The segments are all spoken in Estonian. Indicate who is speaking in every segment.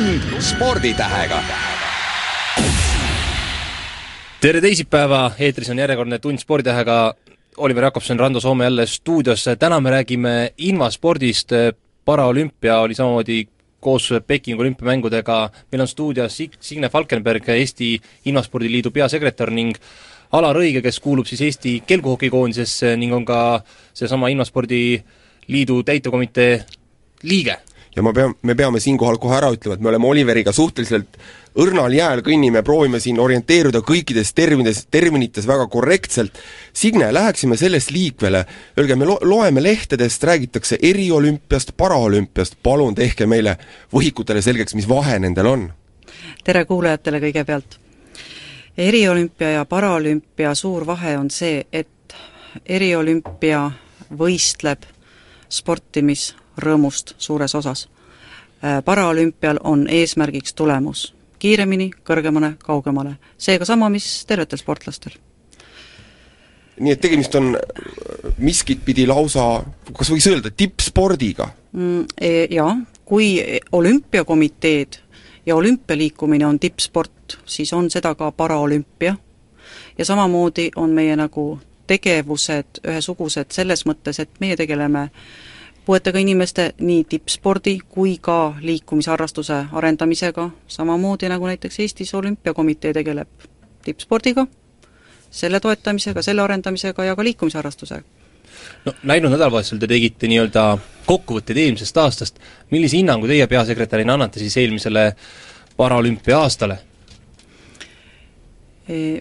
Speaker 1: tund sporditähega.
Speaker 2: tere teisipäeva, eetris on järjekordne Tund sporditähega, Oliver Jakobson, Rando Soome jälle stuudios, täna me räägime invaspordist, paraolümpia oli samamoodi koos Pekingi olümpiamängudega, meil on stuudios Sig-, Signe Falkenberg, Eesti Invaspordiliidu peasekretär ning Alar Õige, kes kuulub siis Eesti kelguhokikoondisesse ning on ka seesama Invaspordiliidu täitevkomitee liige
Speaker 3: ja ma pean, me peame siinkohal kohe ära ütlema, et me oleme Oliveriga suhteliselt õrnal jääl kõnnime, proovime siin orienteeruda kõikides terminites, terminites väga korrektselt. Signe, läheksime sellest liikvele, öelge, me lo-, loeme lehtedest, räägitakse eriolümpiast, paraolümpiast, palun tehke meile võhikutele selgeks, mis vahe nendel on?
Speaker 4: tere kuulajatele kõigepealt! eriolümpia ja paraolümpia suur vahe on see, et eriolümpia võistleb sportimisrõõmust suures osas. Paraolümpial on eesmärgiks tulemus kiiremini, kõrgemale, kaugemale. seega sama, mis tervetel sportlastel.
Speaker 3: nii et tegemist on miskit pidi lausa, kas võiks öelda, tippspordiga
Speaker 4: mm,? Jaa, kui olümpiakomiteed ja olümpialiikumine on tippsport, siis on seda ka paraolümpia ja samamoodi on meie nagu tegevused ühesugused selles mõttes, et meie tegeleme puuetega inimeste nii tippspordi kui ka liikumisharrastuse arendamisega, samamoodi nagu näiteks Eestis Olümpiakomitee tegeleb tippspordiga, selle toetamisega, selle arendamisega ja ka liikumisharrastusega
Speaker 2: no läinud nädalavahetusel te tegite nii-öelda kokkuvõtteid eelmisest aastast, millise hinnangu teie peasekretärina annate siis eelmisele paraolümpia aastale?
Speaker 4: E,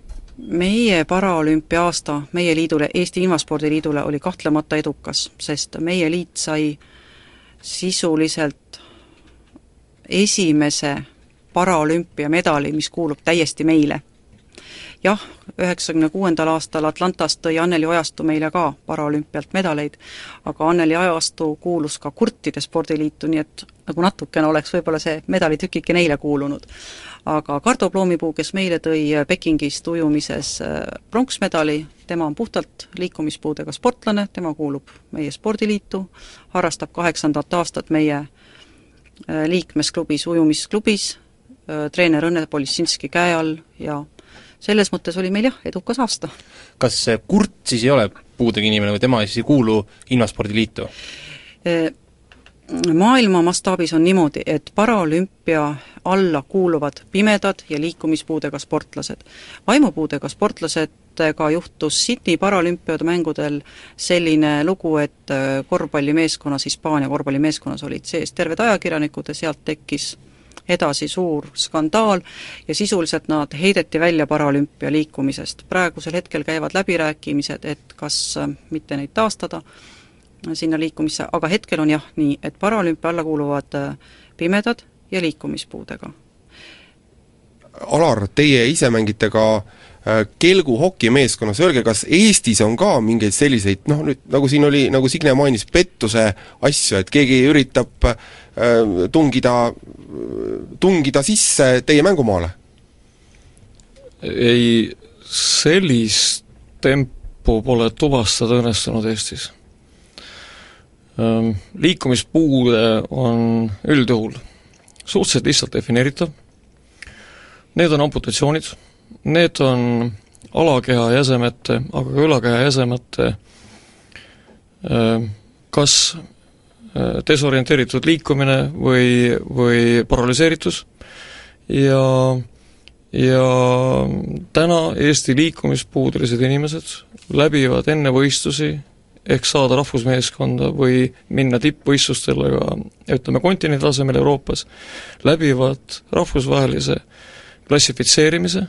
Speaker 4: meie paraolümpia aasta meie liidule, Eesti Invaspordiliidule, oli kahtlemata edukas, sest meie liit sai sisuliselt esimese paraolümpia medali, mis kuulub täiesti meile. jah, üheksakümne kuuendal aastal Atlantas tõi Anneli Ojastu meile ka paraolümpialt medaleid, aga Anneli Ojastu kuulus ka kurtide spordiliitu, nii et nagu natukene oleks võib-olla see medalitükike neile kuulunud aga Kardo Ploomipuu, kes meile tõi Pekingist ujumises äh, pronksmedali, tema on puhtalt liikumispuudega sportlane, tema kuulub meie spordiliitu, harrastab kaheksandat aastat meie äh, liikmesklubis, ujumisklubis, äh, treener Õnne Polissinski käe all ja selles mõttes oli meil jah, edukas aasta.
Speaker 2: kas Kurt siis ei ole puudega inimene või tema siis ei kuulu Invaspordiliitu?
Speaker 4: Maailma mastaabis on niimoodi, et paraolümpia alla kuuluvad pimedad ja liikumispuudega sportlased. vaimupuudega sportlasetega juhtus Sydney paralümpiade mängudel selline lugu, et äh, korvpallimeeskonnas, Hispaania korvpallimeeskonnas olid sees terved ajakirjanikud ja sealt tekkis edasi suur skandaal ja sisuliselt nad heideti välja paralümpia liikumisest. praegusel hetkel käivad läbirääkimised, et kas äh, mitte neid taastada, sinna liikumisse, aga hetkel on jah nii, et paralümpia alla kuuluvad äh, pimedad ja liikumispuudega.
Speaker 3: Alar, teie ise mängite ka äh, kelgu hokimeeskonnas, öelge, kas Eestis on ka mingeid selliseid noh, nüüd nagu siin oli, nagu Signe mainis, pettuse asju, et keegi üritab äh, tungida, tungida sisse teie mängumaale?
Speaker 5: ei, sellist tempu pole tuvastada õnnestunud Eestis liikumispuude on üldjuhul suhteliselt lihtsalt defineeritav, need on amputatsioonid, need on alakeha jäsemete, aga ka ülakeha jäsemete ehm, kas ehm, desorienteeritud liikumine või, või paralüseeritus. Ja ja täna Eesti liikumispuudelised inimesed läbivad enne võistlusi ehk saada rahvusmeeskonda või minna tippvõistlustele ka ütleme, kontinendi tasemel Euroopas, läbivad rahvusvahelise klassifitseerimise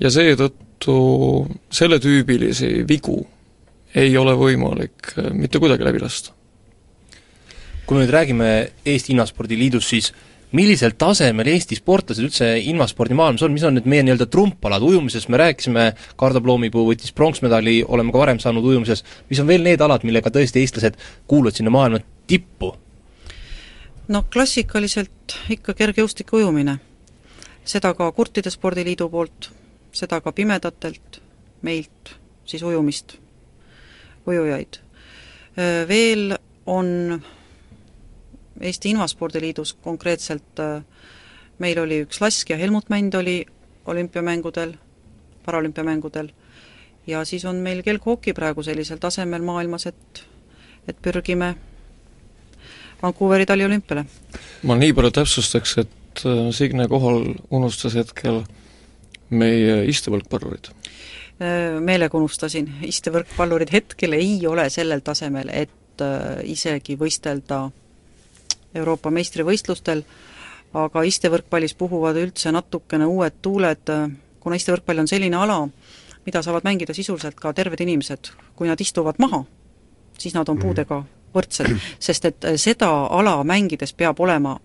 Speaker 5: ja seetõttu selletüübilisi vigu ei ole võimalik äh, mitte kuidagi läbi lasta.
Speaker 2: kui me nüüd räägime Eesti Innaspordiliidust, siis millisel tasemel Eesti sportlased üldse invaspordimaailmas on, mis on need meie nii-öelda trumpalad, ujumises me rääkisime, Kardo Ploomipuu võttis pronksmedali, oleme ka varem saanud ujumises, mis on veel need alad, millega tõesti eestlased kuuluvad sinna maailma tippu?
Speaker 4: no klassikaliselt ikka kergejõustik ujumine. seda ka Kurtide Spordiliidu poolt, seda ka pimedatelt, meilt siis ujumist, ujujaid. Veel on Eesti Invaspordiliidus konkreetselt äh, meil oli üks laskja, Helmut Mänd oli olümpiamängudel, paralümpiamängudel, ja siis on meil kelghoki praegu sellisel tasemel maailmas, et et pürgime Vancouveri taliolümpiale.
Speaker 5: ma nii palju täpsustaks, et äh, Signe Kohal unustas hetkel meie istevõrkpallurid.
Speaker 4: Äh, meelega unustasin, istevõrkpallurid hetkel ei ole sellel tasemel, et äh, isegi võistelda Euroopa meistrivõistlustel, aga istevõrkpallis puhuvad üldse natukene uued tuuled, kuna istevõrkpall on selline ala, mida saavad mängida sisuliselt ka terved inimesed, kui nad istuvad maha, siis nad on mhm. puudega võrdsed, sest et seda ala mängides peab olema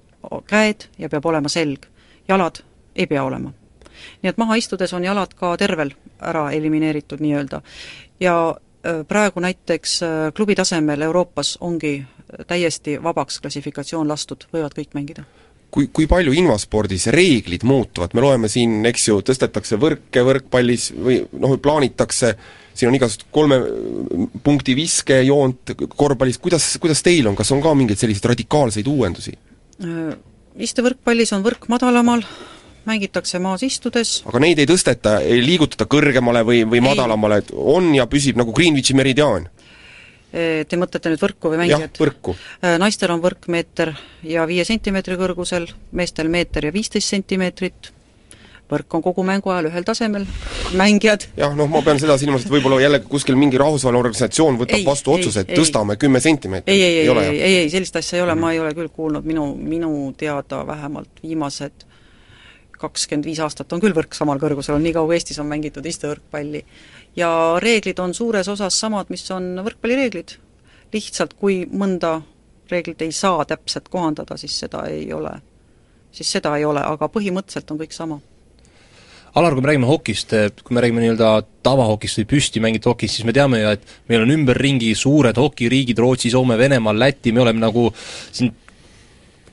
Speaker 4: käed ja peab olema selg, jalad ei pea olema. nii et maha istudes on jalad ka tervel ära elimineeritud nii-öelda. ja äh, praegu näiteks äh, klubi tasemel Euroopas ongi täiesti vabaks klassifikatsioon lastud, võivad kõik mängida.
Speaker 3: Kui, kui palju invaspordis reeglid muutuvad, me loeme siin, eks ju, tõstetakse võrke võrkpallis või noh, plaanitakse, siin on igasugust kolme punkti viskejoont korvpallis, kuidas, kuidas teil on, kas on ka mingeid selliseid radikaalseid uuendusi?
Speaker 4: Äh, istevõrkpallis on võrk madalamal, mängitakse maas istudes.
Speaker 3: Aga neid ei tõsteta, ei liigutata kõrgemale või, või madalamale, et on ja püsib nagu Greenwichi meridiaan?
Speaker 4: Te mõtlete nüüd võrku või mängijat?
Speaker 3: jah, võrku.
Speaker 4: Äh, naistel on võrk meeter ja viie sentimeetri kõrgusel, meestel meeter ja viisteist sentimeetrit, võrk on kogu mängu ajal ühel tasemel, mängijad?
Speaker 3: Jah, noh, ma pean seda silmas, et võib-olla jälle kuskil mingi rahvusvaheline organisatsioon võtab ei, vastu otsuse, et tõstame kümme sentimeetrit.
Speaker 4: ei, ei, ei, ei, ei, ei, ei, sellist asja ei ole. Mm, -hmm. ma ei ole küll kuulnud, minu, minu teada vähemalt viimased kakskümmend viis aastat on küll võrk samal kõrgusel, on nii kaua Eestis on mängitud istevõrkpalli ja reeglid on suures osas samad, mis on võrkpallireeglid. lihtsalt kui mõnda reeglit ei saa täpselt kohandada, siis seda ei ole, siis seda ei ole, aga põhimõtteliselt on kõik sama.
Speaker 2: Alar, kui me räägime hokist, kui me räägime nii-öelda tavahokist või püsti mängitud hokist, siis me teame ju, et meil on ümberringi suured hokiriigid, Rootsi, Soome, Venemaa, Läti, me oleme nagu siin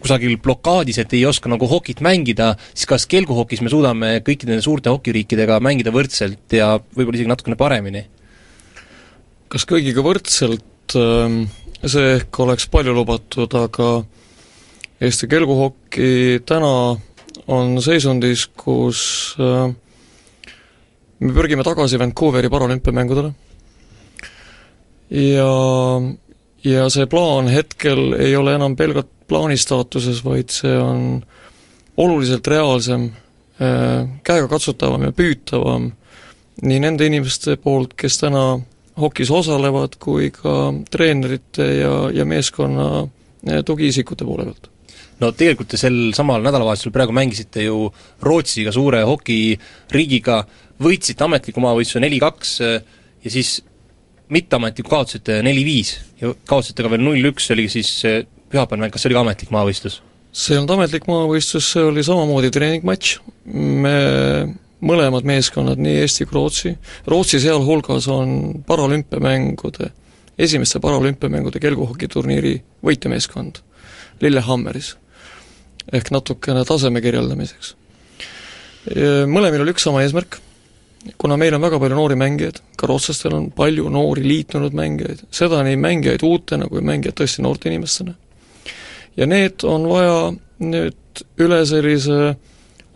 Speaker 2: kusagil blokaadis, et ei oska nagu hokit mängida, siis kas kelguhokis me suudame kõikide nende suurte hokiriikidega mängida võrdselt ja võib-olla isegi natukene paremini?
Speaker 5: kas kõigiga võrdselt, ähm, see ehk oleks palju lubatud, aga Eesti kelguhoki täna on seisundis, kus äh, me pürgime tagasi Vancouveri paralümpiamängudele ja ja see plaan hetkel ei ole enam pelgalt plaani staatuses, vaid see on oluliselt reaalsem, äh, käegakatsutavam ja püütavam nii nende inimeste poolt, kes täna hokis osalevad, kui ka treenerite ja, ja meeskonna äh, tugiisikute poole pealt.
Speaker 2: No tegelikult te sel samal nädalavahetusel praegu mängisite ju Rootsiga, suure hokiriigiga, võitsite ametliku maavõistluse neli-kaks äh, ja siis mitteametliku kaotasite neli-viis ja kaotasite ka veel null-üks, see oli siis pühapäeval mäng, kas see oli ka ametlik maavõistlus?
Speaker 5: see ei olnud ametlik maavõistlus, see oli samamoodi treeningmatš, me mõlemad meeskonnad, nii Eesti kui Rootsi, Rootsi sealhulgas on paralümpiamängude, esimeste paralümpiamängude kelguhokiturniiri võitjameeskond Lillehammeris. ehk natukene taseme kirjeldamiseks. Mõlemil oli üks sama eesmärk, kuna meil on väga palju noori mängijaid, ka rootslastel on palju noori liitunud mängijaid, seda nii mängijaid uutena kui mängijaid tõesti noorte inimestena ja need on vaja nüüd üle sellise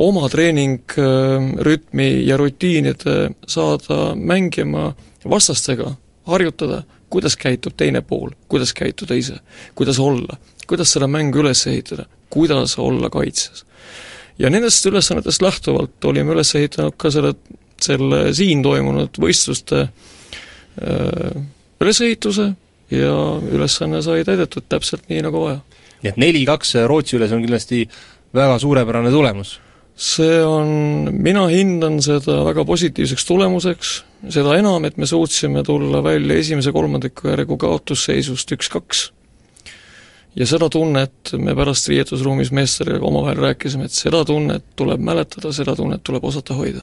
Speaker 5: oma treeningrütmi ja rutiinide saada mängima vastastega, harjutada, kuidas käitub teine pool, kuidas käituda ise, kuidas olla, kuidas seda mängu üles ehitada, kuidas olla kaitses. ja nendest ülesannetest lähtuvalt olime üles ehitanud ka selle, selle siin toimunud võistluste öö, ülesehituse ja ülesanne sai täidetud täpselt nii, nagu vaja
Speaker 2: nii et neli-kaks Rootsi üles on kindlasti väga suurepärane tulemus.
Speaker 5: see on, mina hindan seda väga positiivseks tulemuseks, seda enam, et me suutsime tulla välja esimese kolmandiku järgu kaotusseisust üks-kaks. ja seda tunnet me pärast riietusruumis meestega omavahel rääkisime, et seda tunnet tuleb mäletada, seda tunnet tuleb osata hoida.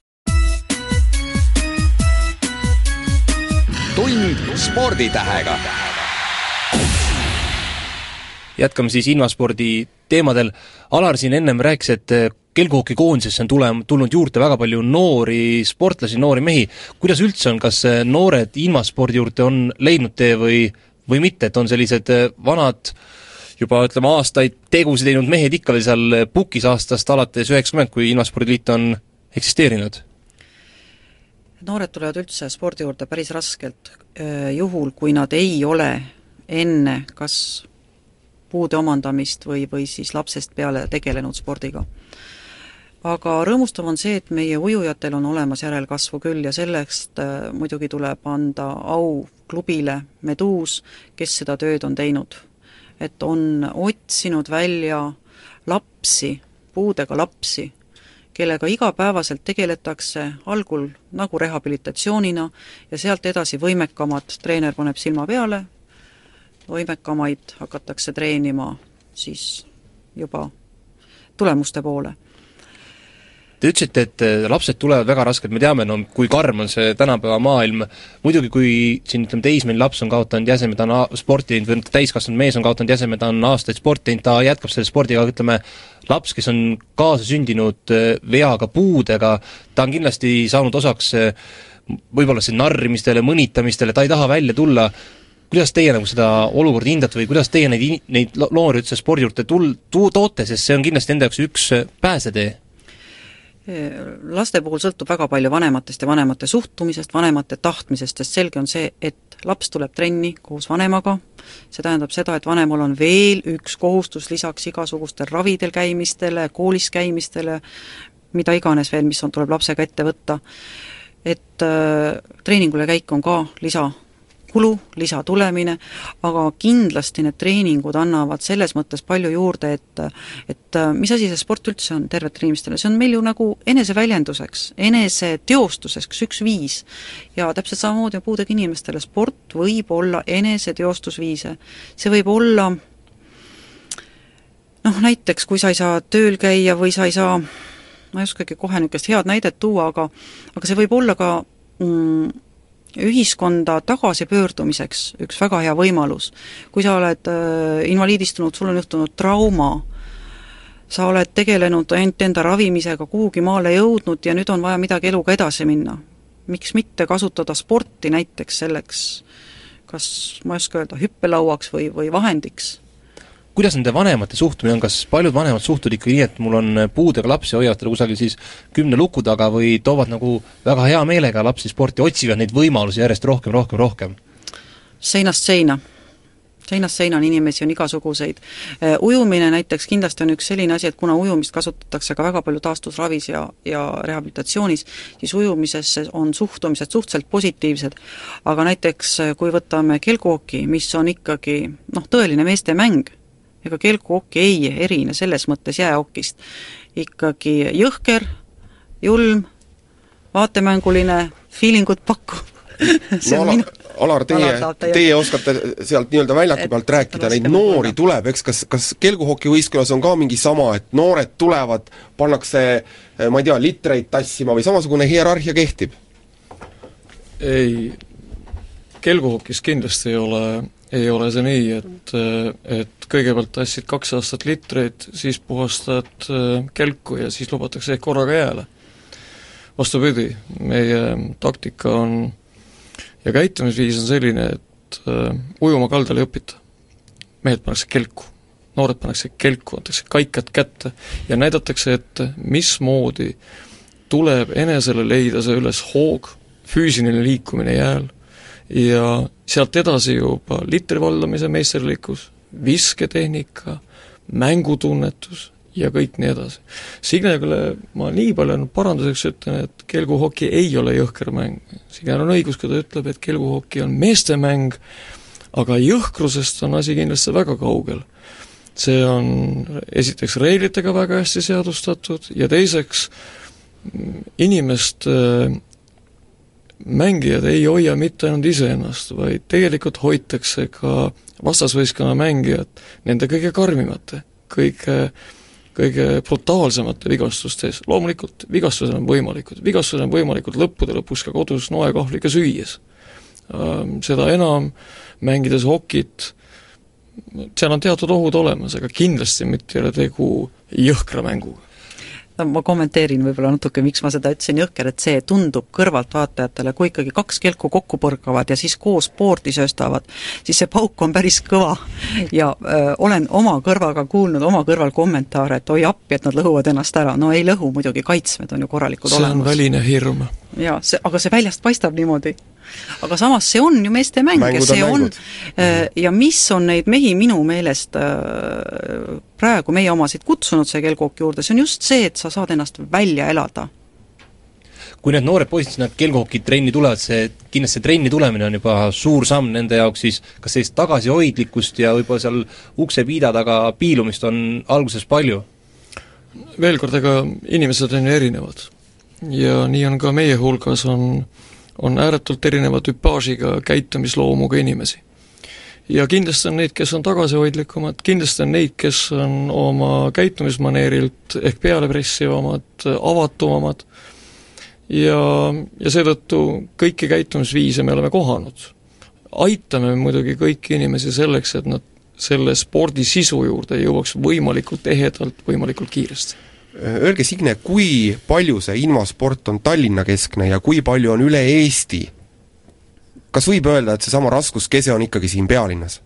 Speaker 1: tund sporditähega
Speaker 2: jätkame siis invaspordi teemadel, Alar siin ennem rääkis, et eh, kelguhokikoondisesse on tulem-, tulnud juurde väga palju noori sportlasi, noori mehi, kuidas üldse on, kas eh, noored invaspordi juurde on leidnud tee või, või mitte, et on sellised eh, vanad juba ütleme, aastaid tegusid teinud mehed ikka veel seal pukis aastast alates üheksakümmend, kui Ilmaspordiliit on eksisteerinud?
Speaker 4: noored tulevad üldse spordi juurde päris raskelt, juhul kui nad ei ole enne kas puude omandamist või, või siis lapsest peale tegelenud spordiga. aga rõõmustav on see, et meie ujujatel on olemas järelkasvu küll ja sellest äh, muidugi tuleb anda au klubile Meduus, kes seda tööd on teinud. et on otsinud välja lapsi, puudega lapsi, kellega igapäevaselt tegeletakse algul nagu rehabilitatsioonina ja sealt edasi võimekamad treener paneb silma peale, võimekamaid hakatakse treenima siis juba tulemuste poole.
Speaker 2: Te ütlesite, et äh, lapsed tulevad väga raskelt, me teame, no kui karm on see tänapäeva maailm, muidugi kui siin ütleme, teismeline laps on kaotanud jäseme, ta on sporti teinud, või täiskasvanud mees on kaotanud jäseme, ta on aastaid sporti teinud, ta jätkab selle spordiga, ütleme, laps, kes on kaasasündinud äh, veaga, puudega, ta on kindlasti saanud osaks äh, võib-olla see narrimistele, mõnitamistele, ta ei taha välja tulla, kuidas teie nagu seda olukorda hindate või kuidas teie neid, neid noori üldse spordi juurde tul-, tu-, toote, sest see on kindlasti enda jaoks üks äh, pääsetee?
Speaker 4: Laste puhul sõltub väga palju vanematest ja vanemate suhtumisest, vanemate tahtmisest, sest selge on see, et laps tuleb trenni koos vanemaga, see tähendab seda, et vanemal on veel üks kohustus lisaks igasugustel ravidel käimistele, koolis käimistele, mida iganes veel, mis on, tuleb lapsega ette võtta, et äh, treeningule käik on ka lisa kulu, lisatulemine, aga kindlasti need treeningud annavad selles mõttes palju juurde, et et mis asi see sport üldse on tervetele inimestele, see on meil ju nagu eneseväljenduseks, eneseteostuseks üks viis. ja täpselt samamoodi on puudega inimestele, sport võib olla eneseteostusviise. see võib olla noh, näiteks kui sa ei saa tööl käia või sa ei saa ma ei oskagi kohe niisugust head näidet tuua, aga aga see võib olla ka mm, ühiskonda tagasipöördumiseks üks väga hea võimalus. kui sa oled äh, invaliidistunud, sul on juhtunud trauma, sa oled tegelenud ainult enda ravimisega, kuhugi maale jõudnud ja nüüd on vaja midagi eluga edasi minna. miks mitte kasutada sporti näiteks selleks, kas ma ei oska öelda, hüppelauaks või, või vahendiks
Speaker 2: kuidas nende vanemate suhtumine on, kas paljud vanemad suhtuvad ikkagi nii, et mul on puudega lapsi, hoiavad teda kusagil siis kümne luku taga või toovad nagu väga hea meelega lapsi sporti, otsivad neid võimalusi järjest rohkem, rohkem, rohkem?
Speaker 4: seinast seina seinast seinani inimesi on igasuguseid. Äh, ujumine näiteks kindlasti on üks selline asi, et kuna ujumist kasutatakse ka väga palju taastusravis ja, ja rehabilitatsioonis, siis ujumisesse on suhtumised suhteliselt positiivsed. aga näiteks äh, kui võtame kelguhoki, mis on ikkagi noh, tõeline meeste mäng, ega kelguokk ei erine selles mõttes jääokist. ikkagi jõhker, julm, vaatemänguline, feelingut pakkuv
Speaker 3: no Alar, Alar, teie, teie oskate sealt nii-öelda väljaku pealt rääkida, neid noori tuleb, eks, kas, kas kelguhokivõistkonnas on ka mingi sama, et noored tulevad, pannakse ma ei tea, litreid tassima või samasugune hierarhia kehtib?
Speaker 5: ei, kelguhokis kindlasti ei ole ei ole see nii, et, et kõigepealt tassid kaks aastat litreid, siis puhastad äh, kelku ja siis lubatakse ehk korraga jääle. vastupidi, meie taktika on ja käitumisviis on selline, et uh, ujuma kaldal ei õpita. mehed pannakse kelku, noored pannakse kelku, antakse kaikad kätte ja näidatakse ette, mismoodi tuleb enesele leida see üles hoog, füüsiline liikumine jääl ja sealt edasi juba litri valdamise meisterlikkus, visketehnika, mängutunnetus ja kõik nii edasi. Signele ma nii palju paranduseks ütlen, et kelguhoki ei ole jõhker mäng. Signel on õigus, kui ta ütleb, et kelguhoki on meeste mäng, aga jõhkrusest on asi kindlasti väga kaugel. see on esiteks reeglitega väga hästi seadustatud ja teiseks inimest mängijad ei hoia mitte ainult iseennast, vaid tegelikult hoitakse ka vastasvõistkonna mängijat nende kõige karmimate, kõige kõige brutaalsemate vigastuste ees, loomulikult vigastused on võimalikud, vigastused on võimalikud lõppude lõpuks ka kodus noekahvliga süües. Seda enam, mängides hokit, seal on teatud ohud olemas, aga kindlasti mitte ei ole tegu jõhkra mänguga
Speaker 4: ma kommenteerin võib-olla natuke, miks ma seda ütlesin, jõhker, et see tundub kõrvaltvaatajatele, kui ikkagi kaks kelku kokku põrkavad ja siis koos poorti sööstavad, siis see pauk on päris kõva. ja öö, olen oma kõrvaga kuulnud oma kõrval kommentaare, et oi appi, et nad lõhuvad ennast ära, no ei lõhu muidugi, kaitsmed on ju korralikud
Speaker 5: see
Speaker 4: olemas.
Speaker 5: on väline hirm.
Speaker 4: jaa, see, aga see väljast paistab niimoodi aga samas see on ju meeste mäng ja
Speaker 3: Mängud on
Speaker 4: see on,
Speaker 3: mängud.
Speaker 4: äh, ja mis on neid mehi minu meelest äh, praegu meie omasid kutsunud see kelgkooki juurde, see on just see, et sa saad ennast välja elada.
Speaker 2: kui need noored poisid sinna kelguhokitrenni tulevad, see, kindlasti see trenni tulemine on juba suur samm nende jaoks, siis kas sellist tagasihoidlikkust ja võib-olla seal uksepiida taga piilumist on alguses palju?
Speaker 5: veel kord, ega inimesed on ju erinevad. ja nii on ka meie hulgas, on, on ääretult erineva tüpaažiga käitumisloomuga inimesi. ja kindlasti on neid, kes on tagasihoidlikumad, kindlasti on neid, kes on oma käitumismaneerilt ehk pealepressivamad, avatumad, ja, ja seetõttu kõiki käitumisviise me oleme kohanud. aitame muidugi kõiki inimesi selleks, et nad selle spordi sisu juurde jõuaks võimalikult ehedalt, võimalikult kiiresti.
Speaker 3: Öelge, Signe, kui palju see invasport on Tallinna-keskne ja kui palju on üle Eesti? kas võib öelda, et seesama raskuskese on ikkagi siin pealinnas?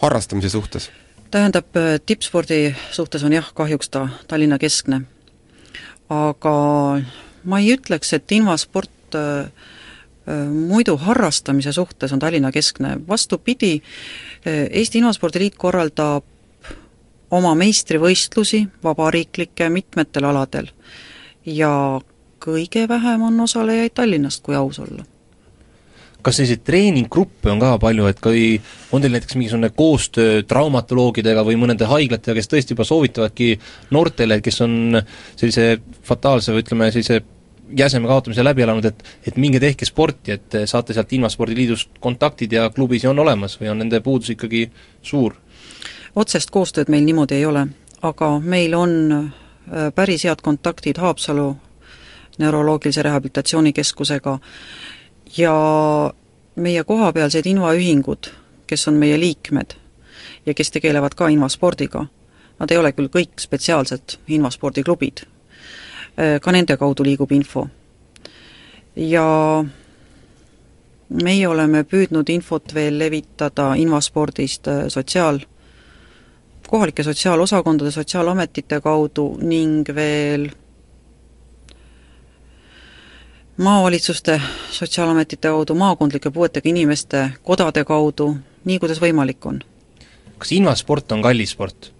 Speaker 3: harrastamise suhtes?
Speaker 4: tähendab, tippspordi suhtes on jah, kahjuks ta Tallinna keskne. aga ma ei ütleks, et invasport äh, äh, muidu harrastamise suhtes on Tallinna keskne, vastupidi, äh, Eesti Invaspordi Liit korraldab oma meistrivõistlusi vabariiklikke mitmetel aladel ja kõige vähem on osalejaid Tallinnast, kui aus olla
Speaker 2: kas selliseid treeninggruppe on ka palju, et kui on teil näiteks mingisugune koostöö traumatoloogidega või mõnede haiglatega, kes tõesti juba soovitavadki noortele, kes on sellise fataalse või ütleme, sellise jäseme kaotamise läbi elanud, et et minge tehke sporti, et saate sealt Invaspordiliidust kontaktid ja klubisi on olemas või on nende puudus ikkagi suur?
Speaker 4: Otsest koostööd meil niimoodi ei ole, aga meil on äh, päris head kontaktid Haapsalu neuroloogilise rehabilitatsioonikeskusega ja meie kohapealsed invaühingud, kes on meie liikmed ja kes tegelevad ka invaspordiga, nad ei ole küll kõik spetsiaalselt invaspordiklubid, ka nende kaudu liigub info. ja meie oleme püüdnud infot veel levitada invaspordist äh, sotsiaal, kohalike sotsiaalosakondade, sotsiaalametite kaudu ning veel maavalitsuste sotsiaalametite kaudu, maakondlike puuetega inimeste kodade kaudu, nii kuidas võimalik on.
Speaker 2: kas invasport on kallis sport?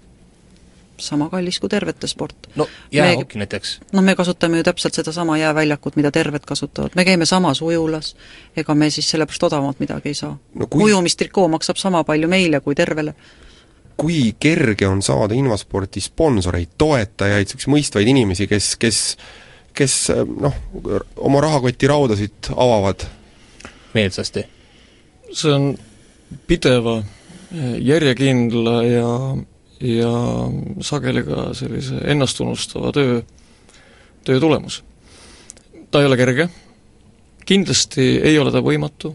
Speaker 4: sama kallis kui tervete sport.
Speaker 2: no jäähoki me... näiteks.
Speaker 4: noh, me kasutame ju täpselt sedasama jääväljakut, mida terved kasutavad, me käime samas ujulas, ega me siis sellepärast odavamalt midagi ei saa
Speaker 3: No kui...
Speaker 4: ujumistrikoo maksab sama palju meile kui tervele.
Speaker 3: Kui kerge on saada invasporti sponsoreid, toetajaid, niisuguseid mõistvaid inimesi, kes, kes kes noh, oma rahakoti raudasid avavad?
Speaker 2: meelsasti.
Speaker 5: see on pideva, järjekindla ja, ja sageli ka sellise ennastunustava töö, töö tulemus. ta ei ole kerge, kindlasti ei ole ta võimatu,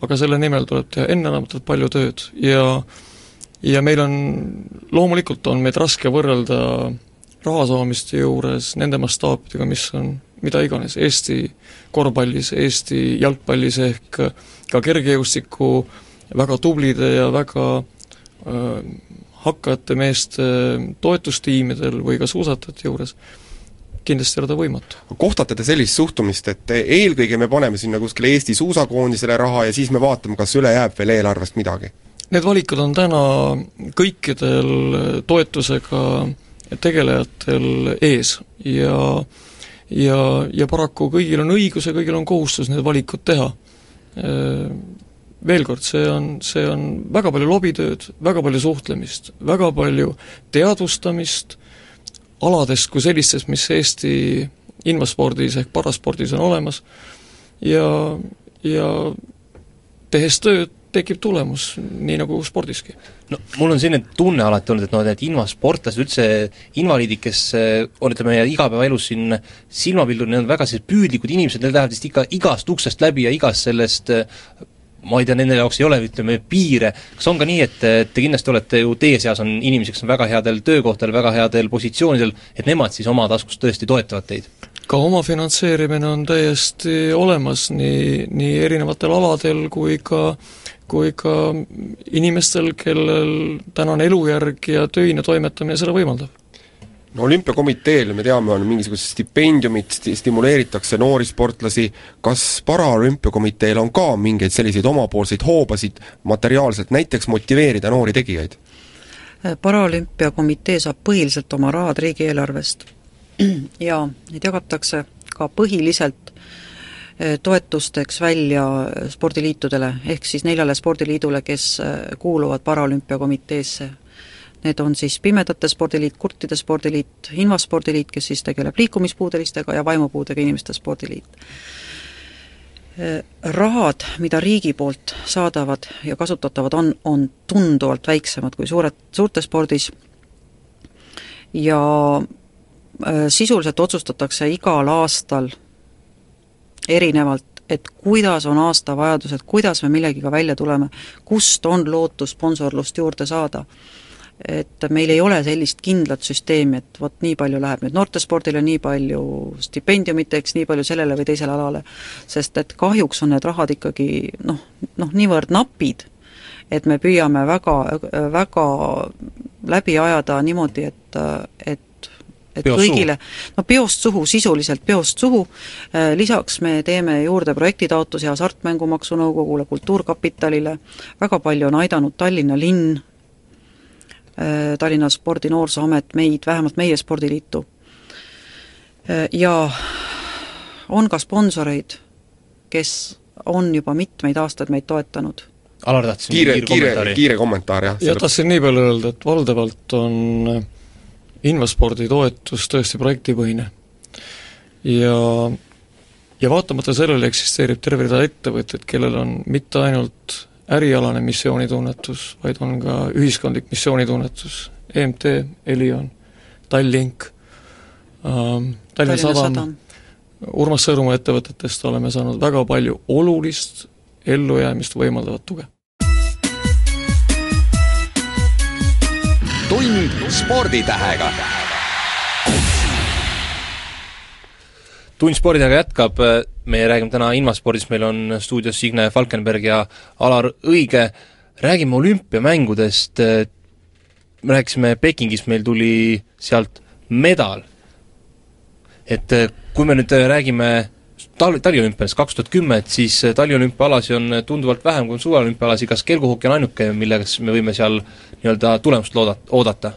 Speaker 5: aga selle nimel tuleb teha enneolematult palju tööd ja ja meil on, loomulikult on meid raske võrrelda raha saamiste juures nende mastaapidega, mis on mida iganes, Eesti korvpallis, Eesti jalgpallis ehk ka kergejõustiku väga tublide ja väga äh, hakkajate meeste toetustiimidel või ka suusatajate juures, kindlasti ei ole ta võimatu.
Speaker 3: kohtate te sellist suhtumist, et eelkõige me paneme sinna kuskile Eesti suusakoondisele raha ja siis me vaatame, kas üle jääb veel eelarvest midagi?
Speaker 5: Need valikud on täna kõikidel toetusega tegelejatel ees ja ja, ja paraku kõigil on õigus ja kõigil on kohustus need valikud teha. Veel kord, see on, see on väga palju lobitööd, väga palju suhtlemist, väga palju teadvustamist aladest kui sellistest, mis Eesti invaspordis ehk paraspordis on olemas ja, ja tehes tööd, tekib tulemus, nii nagu spordiski.
Speaker 2: no mul on selline tunne alati olnud, et noh, need invasportlased, üldse invaliidid, kes eh, on, ütleme, igapäevaelus siin silmapildul, need on väga sellised püüdlikud inimesed, need lähevad vist ikka igast uksest läbi ja igast sellest eh, ma ei tea, nende jaoks ei ole, ütleme, piire, kas on ka nii, et te kindlasti olete ju, teie seas on inimesi, kes on väga headel töökohtadel, väga headel positsioonidel, et nemad siis oma taskust tõesti toetavad teid?
Speaker 5: ka omafinantseerimine on täiesti olemas nii, nii erinevatel aladel kui ka kui ka inimestel, kellel tänane elujärg ja töine toimetamine seda võimaldab.
Speaker 3: No olümpiakomiteel, me teame, on mingisugused stipendiumid, sti-, stimuleeritakse noori sportlasi, kas Paraolümpiakomiteel on ka mingeid selliseid omapoolseid hoobasid materiaalselt näiteks motiveerida noori tegijaid?
Speaker 4: paraolümpiakomitee saab põhiliselt oma rahad riigieelarvest. Ja neid jagatakse ka põhiliselt toetusteks välja spordiliitudele, ehk siis neljale spordiliidule, kes eh, kuuluvad Paraolümpiakomiteesse Need on siis Pimedate Spordiliit, Kurtide Spordiliit, Invaspordiliit, kes siis tegeleb liikumispuudelistega, ja Vaimupuudega Inimeste Spordiliit. Rahad, mida riigi poolt saadavad ja kasutatavad on, on tunduvalt väiksemad kui suured, suurtes spordis ja sisuliselt otsustatakse igal aastal erinevalt, et kuidas on aasta vajadused, kuidas me millegiga välja tuleme, kust on lootus sponsorlust juurde saada. et meil ei ole sellist kindlat süsteemi, et vot nii palju läheb nüüd noortespordile, nii palju stipendiumiteks, nii palju sellele või teisele alale, sest et kahjuks on need rahad ikkagi noh, noh niivõrd napid, et me püüame väga, väga läbi ajada niimoodi, et, et et
Speaker 2: peost
Speaker 4: kõigile, no peost suhu, sisuliselt peost suhu, lisaks me teeme juurde projektitaotlusi Hasartmängumaksu Nõukogule, Kultuurkapitalile, väga palju on aidanud Tallinna linn, Äh, Tallinna Spordi Noorsooamet meid, vähemalt meie spordiliitu. Äh, ja on ka sponsoreid, kes on juba mitmeid aastaid meid toetanud.
Speaker 2: Alar tahtis
Speaker 3: kiire, kiire, kiire kommentaar, jah.
Speaker 5: jah, tahtsin nii palju öelda, et valdavalt on äh, Invaspordi toetus tõesti projektipõhine. ja ja vaatamata sellele eksisteerib terve rida ettevõtteid, kellel on mitte ainult ärialane missioonitunnetus, vaid on ka ühiskondlik missioonitunnetus, EMT, Elion, Tallink ähm,, Tallinna Sadam, Sadam., Urmas Sõõrumaa ettevõtetest oleme saanud väga palju olulist ellujäämist võimaldavat tuge.
Speaker 1: Tund sporditähega.
Speaker 2: Tund spordiga jätkab, me räägime täna Invaspordist, meil on stuudios Signe Falkenberg ja Alar Õige, räägime olümpiamängudest, me rääkisime Pekingis, meil tuli sealt medal. et kui me nüüd räägime tal-, taliolümpiast kaks tuhat kümme, et siis taliolümpiaalasi on tunduvalt vähem kui suveolümpiaalasi, kas kelguhoki on ainuke, millega me võime seal nii-öelda tulemust looda-, oodata?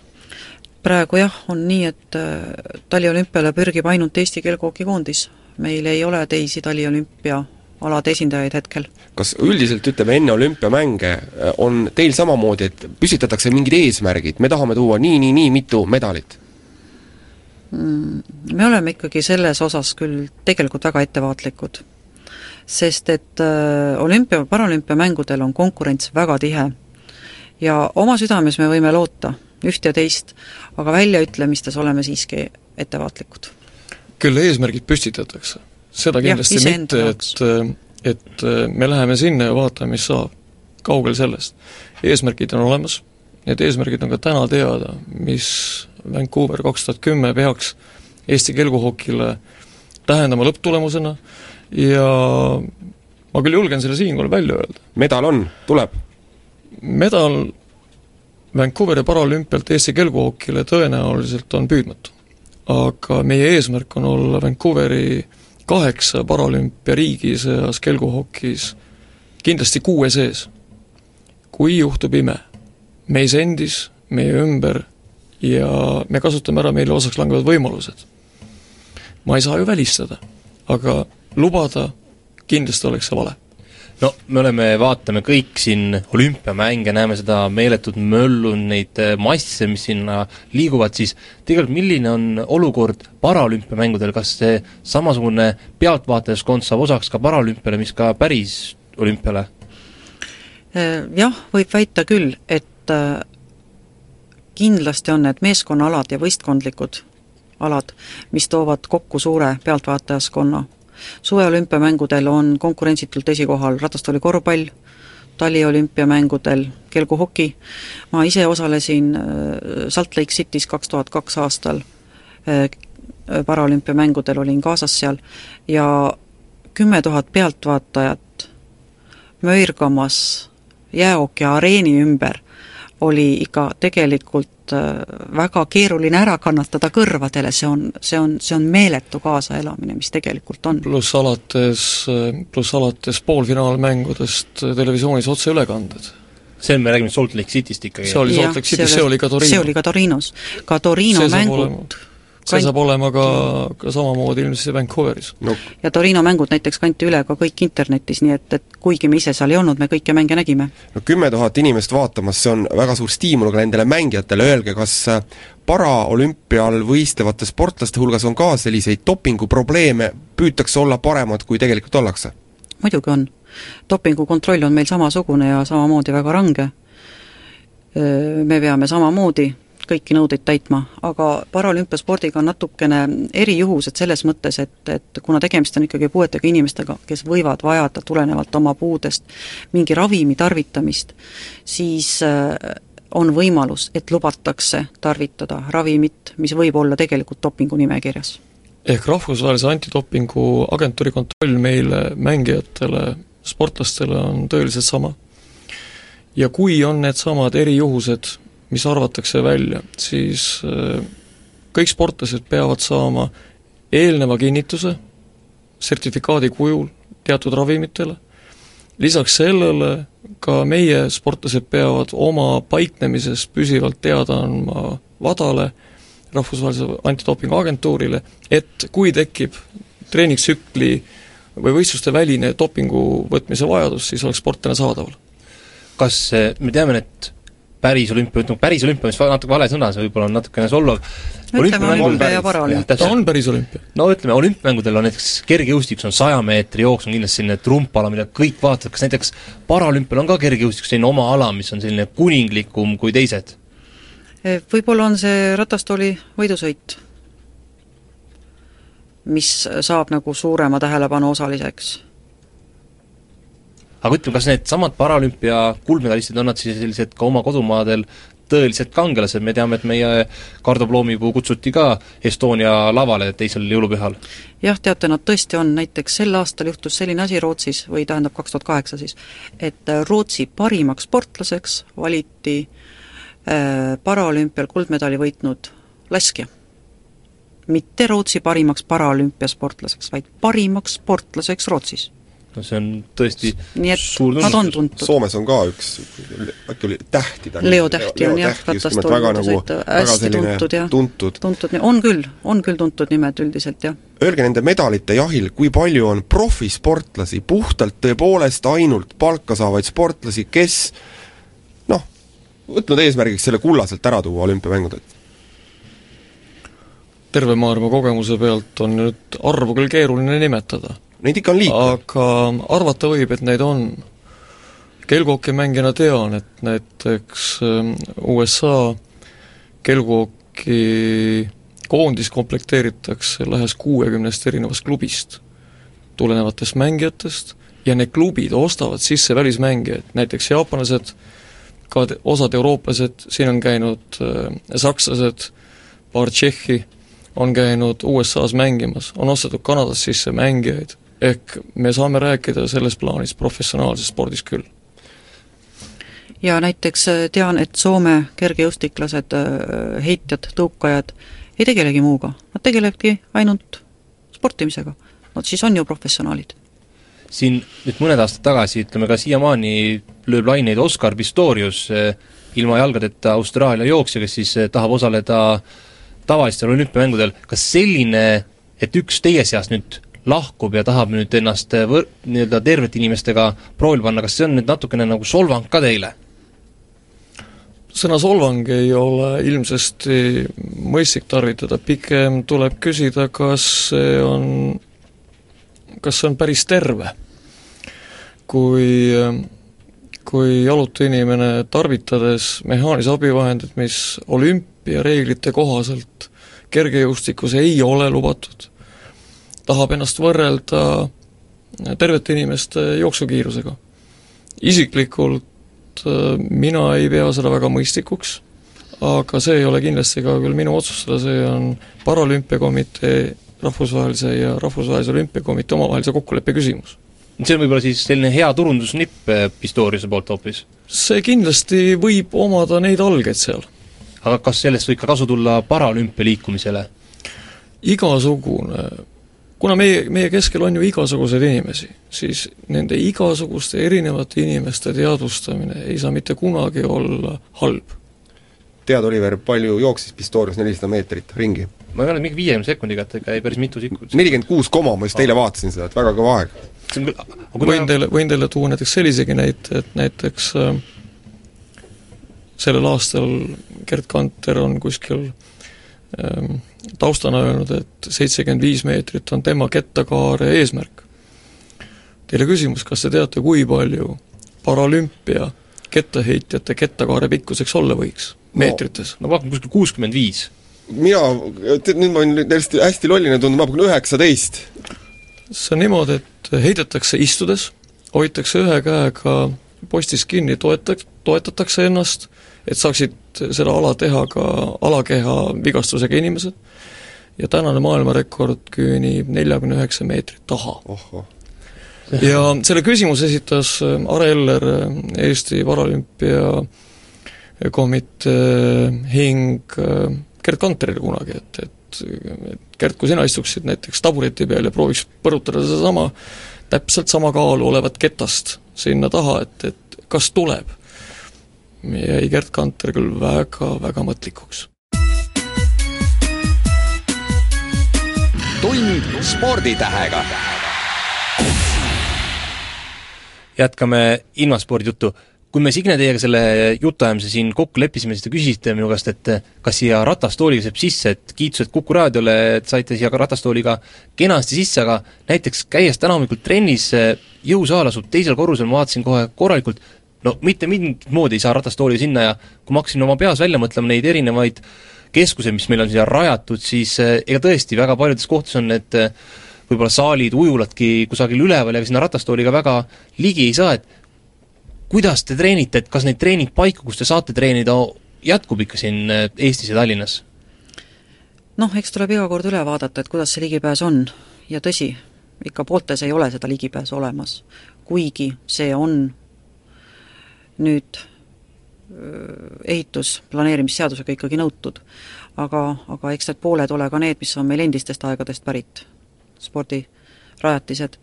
Speaker 4: praegu jah, on nii, et äh, taliolümpiale pürgib ainult Eesti kelguhokikoondis. meil ei ole teisi taliolümpia alade esindajaid hetkel.
Speaker 3: kas üldiselt, ütleme, enne olümpiamänge äh, on teil samamoodi, et püstitatakse mingid eesmärgid, me tahame tuua nii, nii, nii mitu medalit?
Speaker 4: Mm, me oleme ikkagi selles osas küll tegelikult väga ettevaatlikud. sest et äh, olümpia, paralümpiamängudel on konkurents väga tihe ja oma südames me võime loota üht ja teist, aga väljaütlemistes oleme siiski ettevaatlikud.
Speaker 5: küll eesmärgid püstitatakse, seda kindlasti ja, mitte, et et me läheme sinna ja vaatame, mis saab. kaugel sellest. eesmärgid on olemas, need eesmärgid on ka täna teada, mis Vancouver kaks tuhat kümme peaks Eesti kelguhokile tähendama lõpptulemusena ja ma küll julgen selle siinkohal välja öelda.
Speaker 3: medal on, tuleb?
Speaker 5: medal Vancouveri paralümpialt Eesti kelguhokile tõenäoliselt on püüdmatu. aga meie eesmärk on olla Vancouveri kaheksa paralümpiariigi seas kelguhokis kindlasti kuue sees. kui juhtub ime, meis endis, meie ümber ja me kasutame ära meile osaks langevad võimalused. ma ei saa ju välistada, aga lubada kindlasti oleks see vale
Speaker 2: no me oleme, vaatame kõik siin olümpiamänge, näeme seda meeletut möllu, neid äh, masse, mis sinna liiguvad, siis tegelikult milline on olukord paraolümpiamängudel, kas see samasugune pealtvaatajaskond saab osaks ka paraolümpiale, mis ka päris olümpiale?
Speaker 4: Äh, jah, võib väita küll, et äh, kindlasti on need meeskonnaalad ja võistkondlikud alad, mis toovad kokku suure pealtvaatajaskonna. Suveolümpiamängudel on konkurentsitult esikohal ratastoolikorvpall, taliolümpiamängudel kelguhoki, ma ise osalesin äh, Salt Lake City's kaks tuhat kaks aastal äh, paraolümpiamängudel, olin kaasas seal, ja kümme tuhat pealtvaatajat möirgamas jääooki areeni ümber oli ikka tegelikult äh, väga keeruline ära kannatada kõrvadele, see on, see on, see on meeletu kaasaelamine, mis tegelikult on.
Speaker 5: pluss alates, pluss alates poolfinaalmängudest televisioonis otseülekanded.
Speaker 2: see, me räägime Salt Lake Cityst ikkagi?
Speaker 5: see oli Salt Lake City, see oli ka Torino.
Speaker 4: see oli ka Torinos. ka Torino mängud
Speaker 5: see saab olema ka, ka samamoodi ilmselt Vancouveris
Speaker 3: no..
Speaker 4: ja Torino mängud näiteks kanti üle ka kõik internetis, nii et, et kuigi me ise seal ei olnud, me kõiki mänge nägime.
Speaker 3: no kümme tuhat inimest vaatamas, see on väga suur stiimul ka nendele mängijatele, öelge, kas äh, paraolümpial võistlevate sportlaste hulgas on ka selliseid dopinguprobleeme, püütakse olla paremad, kui tegelikult ollakse?
Speaker 4: muidugi on. dopingukontroll on meil samasugune ja samamoodi väga range, me peame samamoodi kõiki nõudeid täitma, aga paralümpiaspordiga on natukene erijuhused selles mõttes, et, et kuna tegemist on ikkagi puuetega inimestega, kes võivad vajada tulenevalt oma puudest mingi ravimi tarvitamist, siis äh, on võimalus, et lubatakse tarvitada ravimit, mis võib olla tegelikult dopingu nimekirjas.
Speaker 5: ehk rahvusvahelise antidopingu agentuuri kontroll meile, mängijatele, sportlastele on tõeliselt sama. ja kui on needsamad erijuhused, mis arvatakse välja, siis äh, kõik sportlased peavad saama eelneva kinnituse sertifikaadi kujul teatud ravimitele, lisaks sellele ka meie sportlased peavad oma paiknemises püsivalt teada andma WADA-le, rahvusvahelisele antidopingu agentuurile, et kui tekib treeningtsükli või võistluste väline dopingu võtmise vajadus, siis oleks sportlane saadaval.
Speaker 2: kas me teame, et päris olümpia, ütleme päris olümpia, mis natuke vale sõna, see võib-olla on natukene solvav.
Speaker 5: ta on päris olümpia.
Speaker 2: no ütleme, olümpiamängudel on näiteks kergejõustikus on saja meetri jooks on kindlasti selline trumpala, mida kõik vaatavad, kas näiteks paraolümpial on ka kergejõustikus selline oma ala, mis on selline kuninglikum kui teised?
Speaker 4: Eh, võib-olla on see ratastooli võidusõit, mis saab nagu suurema tähelepanu osaliseks
Speaker 2: aga ütleme, kas needsamad paralümpia kuldmedalistid, on nad siis sellised ka oma kodumaadel tõelised kangelased, me teame, et meie Kardo Ploomipuu kutsuti ka Estonia lavale teisel jõulupühal.
Speaker 4: jah, teate, nad tõesti on, näiteks sel aastal juhtus selline asi Rootsis, või tähendab, kaks tuhat kaheksa siis, et Rootsi parimaks sportlaseks valiti äh, paraolümpial kuldmedali võitnud laskja. mitte Rootsi parimaks paraolümpiasportlaseks, vaid parimaks sportlaseks Rootsis
Speaker 2: no see on tõesti
Speaker 4: nii et suur nad on tuntud.
Speaker 3: Soomes on ka üks, äkki oli Tähti ta
Speaker 4: Leo Tähti on jah, ratastoolivõidusõit
Speaker 3: nagu,
Speaker 4: hästi tuntud jah.
Speaker 3: tuntud,
Speaker 4: tuntud, on küll, on küll tuntud nimed üldiselt, jah.
Speaker 3: Öelge nende medalite jahil, kui palju on profisportlasi, puhtalt tõepoolest ainult palka saavaid sportlasi, kes noh, võtnud eesmärgiks selle kullaselt ära tuua olümpiamängudelt?
Speaker 5: terve maailma kogemuse pealt on nüüd arvu küll keeruline nimetada
Speaker 3: Neid ikka on liikunud?
Speaker 5: aga arvata võib, et neid on. kelguhokimängijana tean, et näiteks ähm, USA kelguhoki koondis komplekteeritakse lähes kuuekümnest erinevast klubist tulenevatest mängijatest ja need klubid ostavad sisse välismängijaid, näiteks jaapanlased, ka osad eurooplased, siin on käinud äh, sakslased, paar Tšehhi, on käinud USA-s mängimas, on ostetud Kanadast sisse mängijaid, ehk me saame rääkida selles plaanis professionaalsest spordist küll.
Speaker 4: ja näiteks äh, tean, et Soome kergejõustiklased, äh, heitjad, tõukajad ei tegelegi muuga, nad tegelevadki ainult sportimisega. Nad siis on ju professionaalid
Speaker 2: siin nüüd mõned aastad tagasi, ütleme ka siiamaani lööb laineid Oscar Pistorius, äh, ilma jalgadeta Austraalia jooksja, kes siis tahab osaleda tavalistel olümpiamängudel, kas selline, et üks teie seast nüüd lahkub ja tahab nüüd ennast võr-, nii-öelda tervete inimestega proovile panna, kas see on nüüd natukene nagu solvang ka teile?
Speaker 5: sõna solvang ei ole ilmsesti mõistlik tarvitada, pigem tuleb küsida, kas see on, kas see on päris terve. kui, kui jalutu inimene tarvitades mehaanilisi abivahendeid, mis olümpiareeglite kohaselt kergejõustikus ei ole lubatud, tahab ennast võrrelda tervete inimeste jooksukiirusega. isiklikult äh, mina ei pea seda väga mõistlikuks, aga see ei ole kindlasti ka küll minu otsustada, see on Paralümpiakomitee, Rahvusvahelise ja Rahvusvahelise Olümpiakomitee omavahelise kokkuleppe küsimus.
Speaker 2: see on võib-olla siis selline hea turundusnipp äh, Pistoriuse poolt hoopis?
Speaker 5: see kindlasti võib omada neid algeid seal.
Speaker 2: aga kas sellest võib ka kasu tulla paralümpialiikumisele?
Speaker 5: igasugune kuna meie, meie keskel on ju igasuguseid inimesi, siis nende igasuguste erinevate inimeste teadvustamine ei saa mitte kunagi olla halb.
Speaker 3: tead, Oliver, palju jooksis Pistorius nelisada meetrit ringi?
Speaker 2: ma ei mäleta, mingi viiekümne sekundiga, et ikka jäi päris mitu sekundit.
Speaker 3: nelikümmend kuus koma, ma just eile vaatasin seda, et väga kõva aeg.
Speaker 5: võin teile, võin teile tuua näiteks sellisegi näite, et näiteks äh, sellel aastal Gerd Kanter on kuskil ähm, taustana öelnud, et seitsekümmend viis meetrit on tema kettakaare eesmärk. Teile küsimus, kas te teate, kui palju paralümpia kettaheitjate kettakaare pikkuseks olla võiks meetrites
Speaker 2: no,? no pakun kuskil kuuskümmend viis.
Speaker 3: mina, nüüd ma võin hästi, hästi lolline tundma, ma pakun üheksateist.
Speaker 5: see on niimoodi, et heidetakse istudes, hoitakse ühe käega postist kinni, toetak-, toetatakse ennast, et saaksid seda ala teha ka alakeha vigastusega inimesed, ja tänane maailmarekord küünib neljakümne üheksa meetrit taha. ja selle küsimuse esitas Are Eller, Eesti Paralümpiakomitee hing Gerd Kanterile kunagi, et, et et Gerd, kui sina istuksid näiteks tabureti peal ja prooviks põrutada sedasama täpselt sama kaalu olevat ketast sinna taha, et, et kas tuleb, jäi Gerd Kanter küll väga, väga mõtlikuks.
Speaker 1: tund sporditähega.
Speaker 2: jätkame ilmaspordi juttu. kui me Signe teiega selle jutuajamise siin kokku leppisime, siis te küsisite minu käest, et kas siia ratastooliga saab sisse, et kiitused Kuku raadiole, et saite siia ka ratastooliga kenasti sisse, aga näiteks käies täna hommikul trennis, jõusaal asub teisel korrusel, ma vaatasin kohe korralikult, no mitte mingit moodi ei saa ratastooli sinna ja kui ma hakkasin oma peas välja mõtlema neid erinevaid keskused, mis meil on siia rajatud, siis eh, ega tõesti, väga paljudes kohtades on need eh, võib-olla saalid, ujuladki kusagil üleval ja sinna ratastooliga väga ligi ei saa, et kuidas te treenite, et kas neid treeningpaiku, kus te saate treenida, jätkub ikka siin eh, Eestis ja Tallinnas?
Speaker 4: noh, eks tuleb iga kord üle vaadata, et kuidas see ligipääs on ja tõsi, ikka pooltes ei ole seda ligipääsu olemas. kuigi see on nüüd ehitusplaneerimisseadusega ikkagi nõutud. aga, aga eks need pooled ole ka need, mis on meil endistest aegadest pärit, spordirajatised.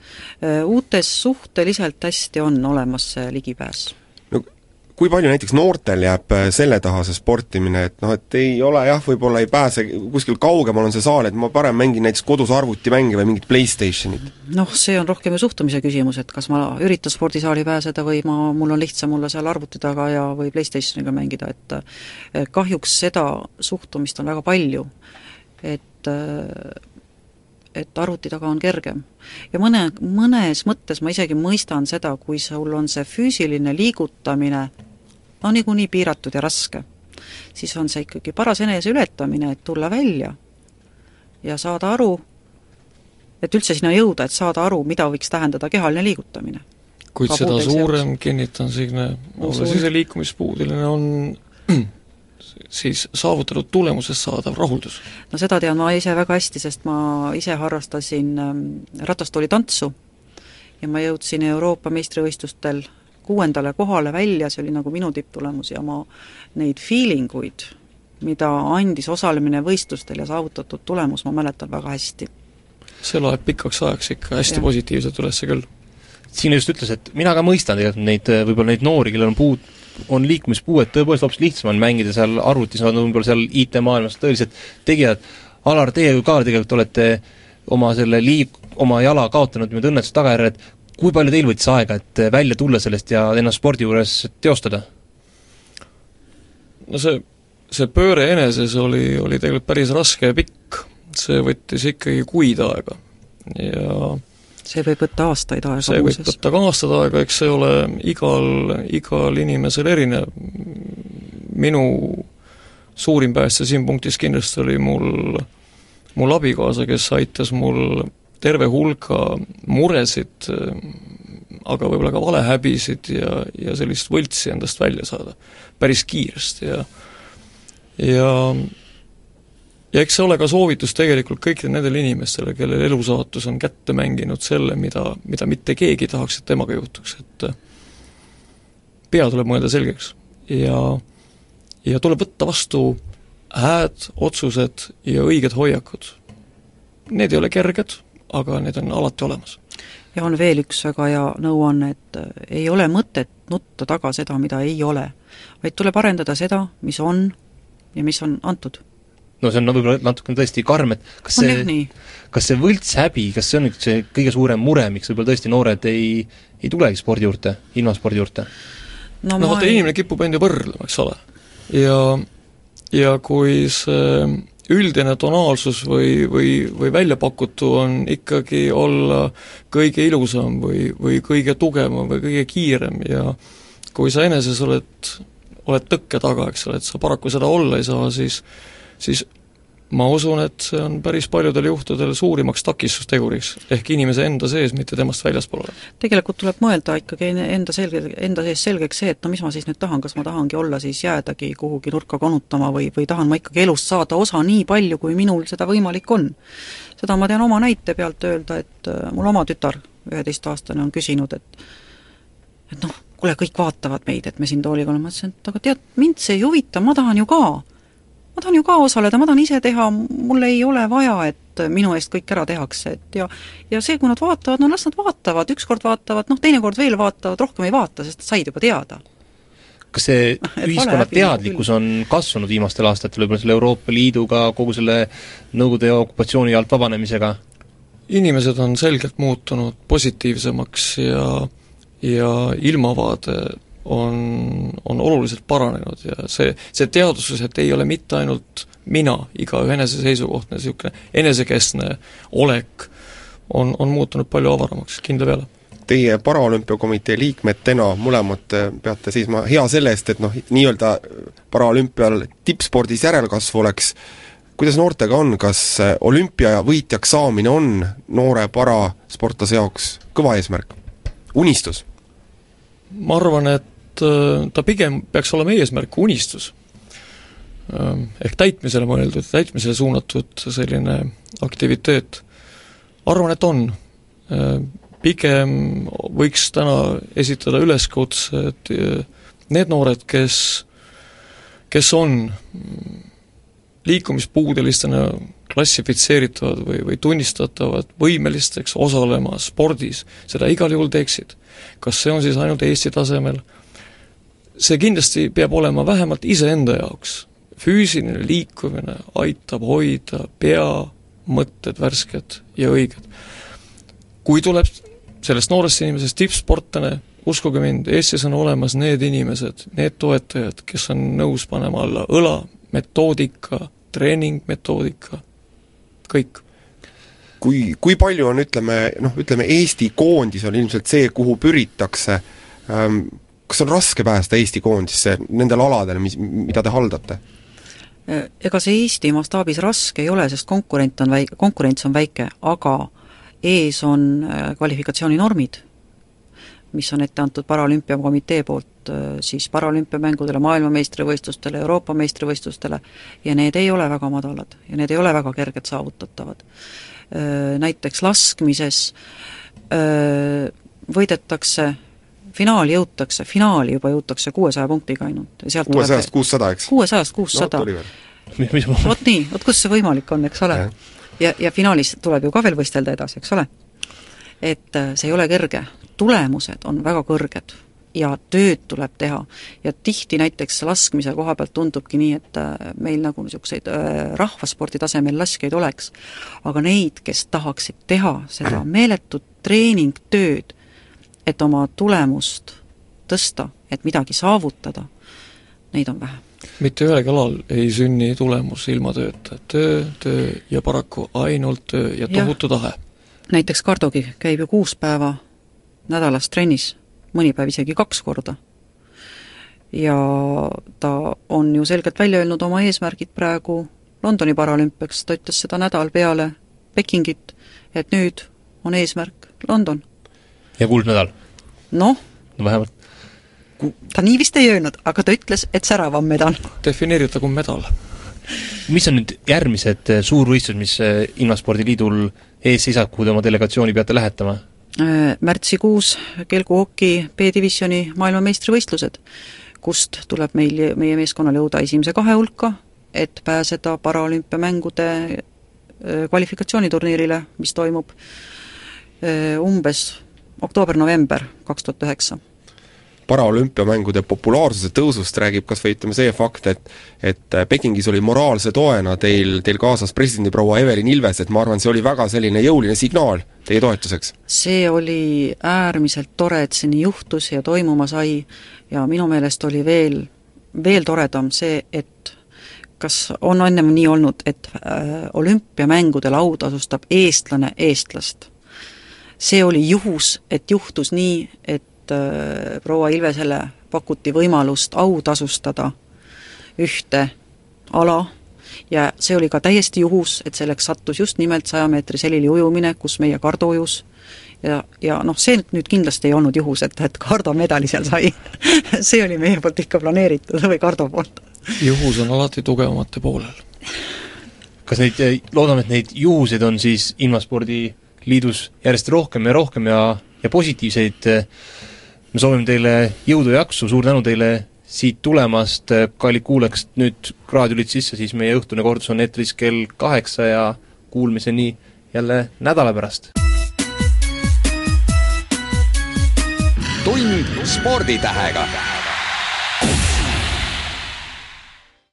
Speaker 4: Uutes suhteliselt hästi on olemas see ligipääs
Speaker 3: kui palju näiteks noortel jääb äh, selle taha see sportimine, et noh, et ei ole jah, võib-olla ei pääse, kuskil kaugemal on see saal, et ma parem mängin näiteks kodus arvutimänge või mingit Playstationit?
Speaker 4: noh, see on rohkem ju suhtumise küsimus, et kas ma üritan spordisaali pääseda või ma, mul on lihtsam olla seal arvuti taga ja, või Playstationiga mängida, et kahjuks seda suhtumist on väga palju, et et arvuti taga on kergem. ja mõne, mõnes mõttes ma isegi mõistan seda, kui sul on see füüsiline liigutamine no niikuinii piiratud ja raske, siis on see ikkagi paras eneseületamine, et tulla välja ja saada aru, et üldse sinna jõuda, et saada aru, mida võiks tähendada kehaline liigutamine.
Speaker 5: kuid seda suurem, kinnitan Signe, olles ise liikumispuudeline, on siis saavutatud tulemusest saadav rahuldus?
Speaker 4: no seda tean ma ise väga hästi, sest ma ise harrastasin ähm, ratastoolitantsu ja ma jõudsin Euroopa meistrivõistlustel kuuendale kohale välja, see oli nagu minu tipptulemus ja ma neid feeling uid, mida andis osalemine võistlustel ja saavutatud tulemus, ma mäletan väga hästi.
Speaker 5: see loeb pikaks ajaks ikka hästi ja. positiivselt üles küll.
Speaker 2: Signe just ütles, et mina ka mõistan tegelikult neid, võib-olla neid noori, kellel on puud, on liikumispuuet tõepoolest hoopis lihtsam on mängida seal arvutis, nad on võib-olla seal IT-maailmas tõelised tegijad, Alar, teie ju ka tegelikult olete oma selle liik-, oma jala kaotanud niimoodi õnnetuse tagajärjel, et kui palju teil võttis aega, et välja tulla sellest ja ennast spordi juures teostada?
Speaker 5: no see, see pööre eneses oli, oli tegelikult päris raske ja pikk. see võttis ikkagi kuid aega ja
Speaker 4: see võib võtta aastaid aega
Speaker 5: see muuses. võib võtta ka aastaid aega, eks see ole igal, igal inimesel erinev. minu suurim päästja siin punktis kindlasti oli mul, mul abikaasa, kes aitas mul terve hulga muresid, aga võib-olla ka valehäbisid ja, ja sellist võltsi endast välja saada. Päris kiiresti ja ja ja eks see ole ka soovitus tegelikult kõikidele nendele inimestele, kellel elusaatus on kätte mänginud selle, mida, mida mitte keegi ei tahaks, et temaga juhtuks, et pea tuleb mõelda selgeks. Ja ja tuleb võtta vastu hääd otsused ja õiged hoiakud. Need ei ole kerged, aga need on alati olemas.
Speaker 4: ja on veel üks väga hea nõuanne, et äh, ei ole mõtet nutta taga seda, mida ei ole, vaid tuleb arendada seda, mis on ja mis on antud
Speaker 2: no see on no, võib-olla natukene tõesti karm, et kas
Speaker 4: on
Speaker 2: see, kas see võltshäbi, kas see on nüüd see kõige suurem mure, miks võib-olla tõesti noored ei, ei tulegi spordi juurde, ilmaspordi juurde?
Speaker 5: no, no vaata ei..., inimene kipub end ju võrdlema, eks ole. ja, ja kui see üldine tonaalsus või, või, või välja pakutu on ikkagi olla kõige ilusam või, või kõige tugevam või kõige kiirem ja kui sa eneses oled, oled tõkke taga, eks ole, et sa paraku seda olla ei saa, siis siis ma usun, et see on päris paljudel juhtudel suurimaks takistusteguriks, ehk inimese enda sees, mitte temast väljaspool
Speaker 4: tegelikult tuleb mõelda ikkagi enda selge, enda sees selgeks see, et no mis ma siis nüüd tahan, kas ma tahangi olla siis jäädagi kuhugi nurka konutama või, või tahan ma ikkagi elust saada osa nii palju, kui minul seda võimalik on. seda ma tean oma näite pealt öelda, et äh, mul oma tütar, üheteistaastane, on küsinud, et et noh, kuule, kõik vaatavad meid, et me siin tooliga oleme, ma ütlesin, et aga tead, mind see ei huvita, ma tahan ju ka ma tahan ju ka osaleda, ma tahan ise teha, mul ei ole vaja, et minu eest kõik ära tehakse, et ja ja see, kui nad vaatavad, no las nad vaatavad, ükskord vaatavad, noh teinekord veel vaatavad, rohkem ei vaata, sest said juba teada.
Speaker 2: kas see ühiskonna teadlikkus on kasvanud viimastel aastatel võib-olla selle Euroopa Liiduga, kogu selle Nõukogude okupatsiooni alt vabanemisega?
Speaker 5: inimesed on selgelt muutunud positiivsemaks ja ja ilmavaade on, on oluliselt paranenud ja see, see teadvusus, et ei ole mitte ainult mina, igaühe enese seisukohtne niisugune enesekeskne olek, on, on muutunud palju avaramaks, kindla peale.
Speaker 3: Teie Paraolümpiakomitee liikmetena mõlemad peate seisma hea selle eest, et noh, nii-öelda paraolümpial tippspordis järelkasv oleks, kuidas noortega on, kas olümpia võitjaks saamine on noore parasportlase jaoks kõva eesmärk, unistus?
Speaker 5: ma arvan, et ta pigem peaks olema eesmärk, unistus. Ähm, ehk täitmisele mõeldud, täitmisele suunatud selline aktiviteet. arvan, et on. Äh, pigem võiks täna esitada üleskutse, et äh, need noored, kes, kes on liikumispuudelistena klassifitseeritavad või, või tunnistatavad võimelisteks osalema spordis, seda igal juhul teeksid. kas see on siis ainult Eesti tasemel see kindlasti peab olema vähemalt iseenda jaoks. füüsiline liikumine aitab hoida pea, mõtted värsked ja õiged. kui tuleb sellest noorest inimesest tippsportlane, uskuge mind, Eestis on olemas need inimesed, need toetajad, kes on nõus panema alla õla, metoodika, treeningmetoodika, kõik
Speaker 3: kui, kui palju on, ütleme, noh, ütleme Eesti koondis on ilmselt see, kuhu püritakse ähm,, kas on raske pääseda Eesti koondisse nendel aladel, mis, mida te haldate?
Speaker 4: ega see Eesti mastaabis raske ei ole, sest konkurent on väike, konkurents on väike, aga ees on äh, kvalifikatsiooninormid, mis on ette antud Paralümpiakomitee poolt äh, siis paralümpiamängudele, maailmameistrivõistlustele, Euroopa meistrivõistlustele, ja need ei ole väga madalad ja need ei ole väga kergelt saavutatavad. Äh, näiteks laskmises võidetakse finaali jõutakse, finaali juba jõutakse kuuesaja punktiga ainult ja sealt
Speaker 3: kuuesajast kuussada, eks?
Speaker 4: kuuesajast kuussada. vot nii, vot kus see võimalik on, eks ole. ja, ja finaalis tuleb ju ka veel võistelda edasi, eks ole. et äh, see ei ole kerge, tulemused on väga kõrged ja tööd tuleb teha. ja tihti näiteks laskmise koha pealt tundubki nii, et äh, meil nagu niisuguseid äh, rahvaspordi tasemel laskjaid oleks, aga neid, kes tahaksid teha seda meeletut treeningtööd, et oma tulemust tõsta, et midagi saavutada, neid on vähe.
Speaker 5: mitte ühelgi alal ei sünni tulemus ilma tööta, töö, töö ja paraku ainult töö ja tohutu tahe.
Speaker 4: näiteks Kardogi käib ju kuus päeva nädalas trennis, mõni päev isegi kaks korda. ja ta on ju selgelt välja öelnud oma eesmärgid praegu Londoni paralümpiaks, ta ütles seda nädal peale Pekingit, et nüüd on eesmärk London.
Speaker 2: Ja kuldmedal?
Speaker 4: noh,
Speaker 2: no vähemalt
Speaker 4: ta nii vist ei öelnud, aga ta ütles, et säravam medal.
Speaker 5: defineeritagu medal.
Speaker 2: mis on nüüd järgmised eh, suurvõistlused, mis eh, Invaspordiliidul ees seisab, kuhu te oma delegatsiooni peate lähetama?
Speaker 4: Äh, märtsikuus kelguhoki B-divisjoni maailmameistrivõistlused, kust tuleb meil, meie meeskonnal jõuda esimese kahe hulka, et pääseda paralümpiamängude äh, kvalifikatsiooniturniirile, mis toimub äh, umbes oktoober-november kaks tuhat üheksa
Speaker 3: paraolümpiamängude populaarsuse tõusust räägib kas või ütleme see fakt, et et Pekingis oli moraalse toena teil, teil kaasas presidendiproua Evelin Ilves, et ma arvan, see oli väga selline jõuline signaal teie toetuseks.
Speaker 4: see oli äärmiselt tore, et see nii juhtus ja toimuma sai ja minu meelest oli veel, veel toredam see, et kas on ennem nii olnud, et äh, olümpiamängudel autasustab eestlane eestlast? See oli juhus, et juhtus nii, et äh, proua Ilvesele pakuti võimalust autasustada ühte ala ja see oli ka täiesti juhus, et selleks sattus just nimelt saja meetri selili ujumine, kus meie Kardo ujus, ja, ja noh, see nüüd kindlasti ei olnud juhus, et, et Kardo medali seal sai see oli meie poolt ikka planeeritud või Kardo poolt.
Speaker 5: juhus on alati tugevamate poolel.
Speaker 2: kas neid, loodame, et neid juhuseid on siis Invaspordi liidus järjest rohkem ja rohkem ja, ja positiivseid me soovime teile jõudu ja jaksu, suur tänu teile siit tulemast, kallid kuulajad, nüüd raadiolid sisse, siis meie õhtune kordus on eetris kell kaheksa ja kuulmiseni jälle nädala pärast.
Speaker 1: tund sporditähega